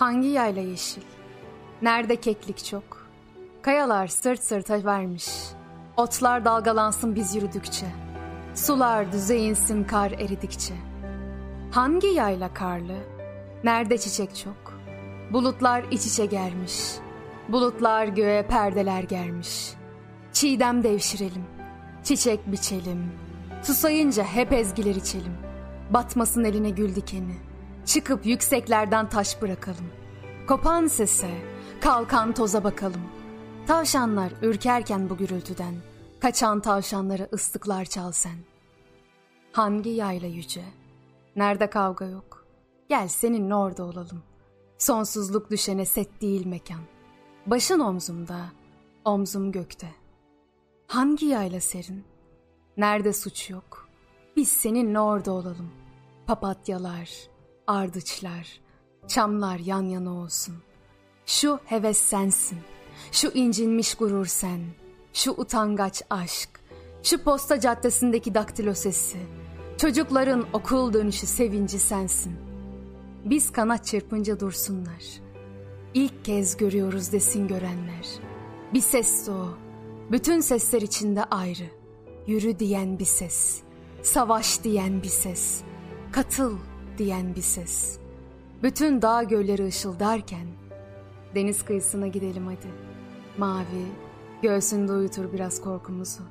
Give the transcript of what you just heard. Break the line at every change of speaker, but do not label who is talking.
Hangi yayla yeşil? Nerede keklik çok? Kayalar sırt sırta vermiş. Otlar dalgalansın biz yürüdükçe. Sular düze insin kar eridikçe. Hangi yayla karlı? Nerede çiçek çok? Bulutlar iç içe gelmiş. Bulutlar göğe perdeler germiş. Çiğdem devşirelim. Çiçek biçelim. Susayınca hep ezgiler içelim. Batmasın eline gül dikeni. Çıkıp yükseklerden taş bırakalım. Kopan sese, kalkan toza bakalım. Tavşanlar ürkerken bu gürültüden, kaçan tavşanlara ıslıklar çal sen. Hangi yayla yüce? Nerede kavga yok? Gel seninle orada olalım. Sonsuzluk düşene set değil mekan. Başın omzumda, omzum gökte. Hangi yayla serin? Nerede suç yok? Biz seninle orada olalım. Papatyalar, ardıçlar, çamlar yan yana olsun. Şu heves sensin, şu incinmiş gurur sen, şu utangaç aşk, şu posta caddesindeki daktilo sesi, çocukların okul dönüşü sevinci sensin. Biz kanat çırpınca dursunlar. İlk kez görüyoruz desin görenler. Bir ses o, bütün sesler içinde ayrı. Yürü diyen bir ses, savaş diyen bir ses, katıl diyen bir ses. Bütün dağ gölleri ışıldarken deniz kıyısına gidelim hadi. Mavi, göğsünde uyutur biraz korkumuzu.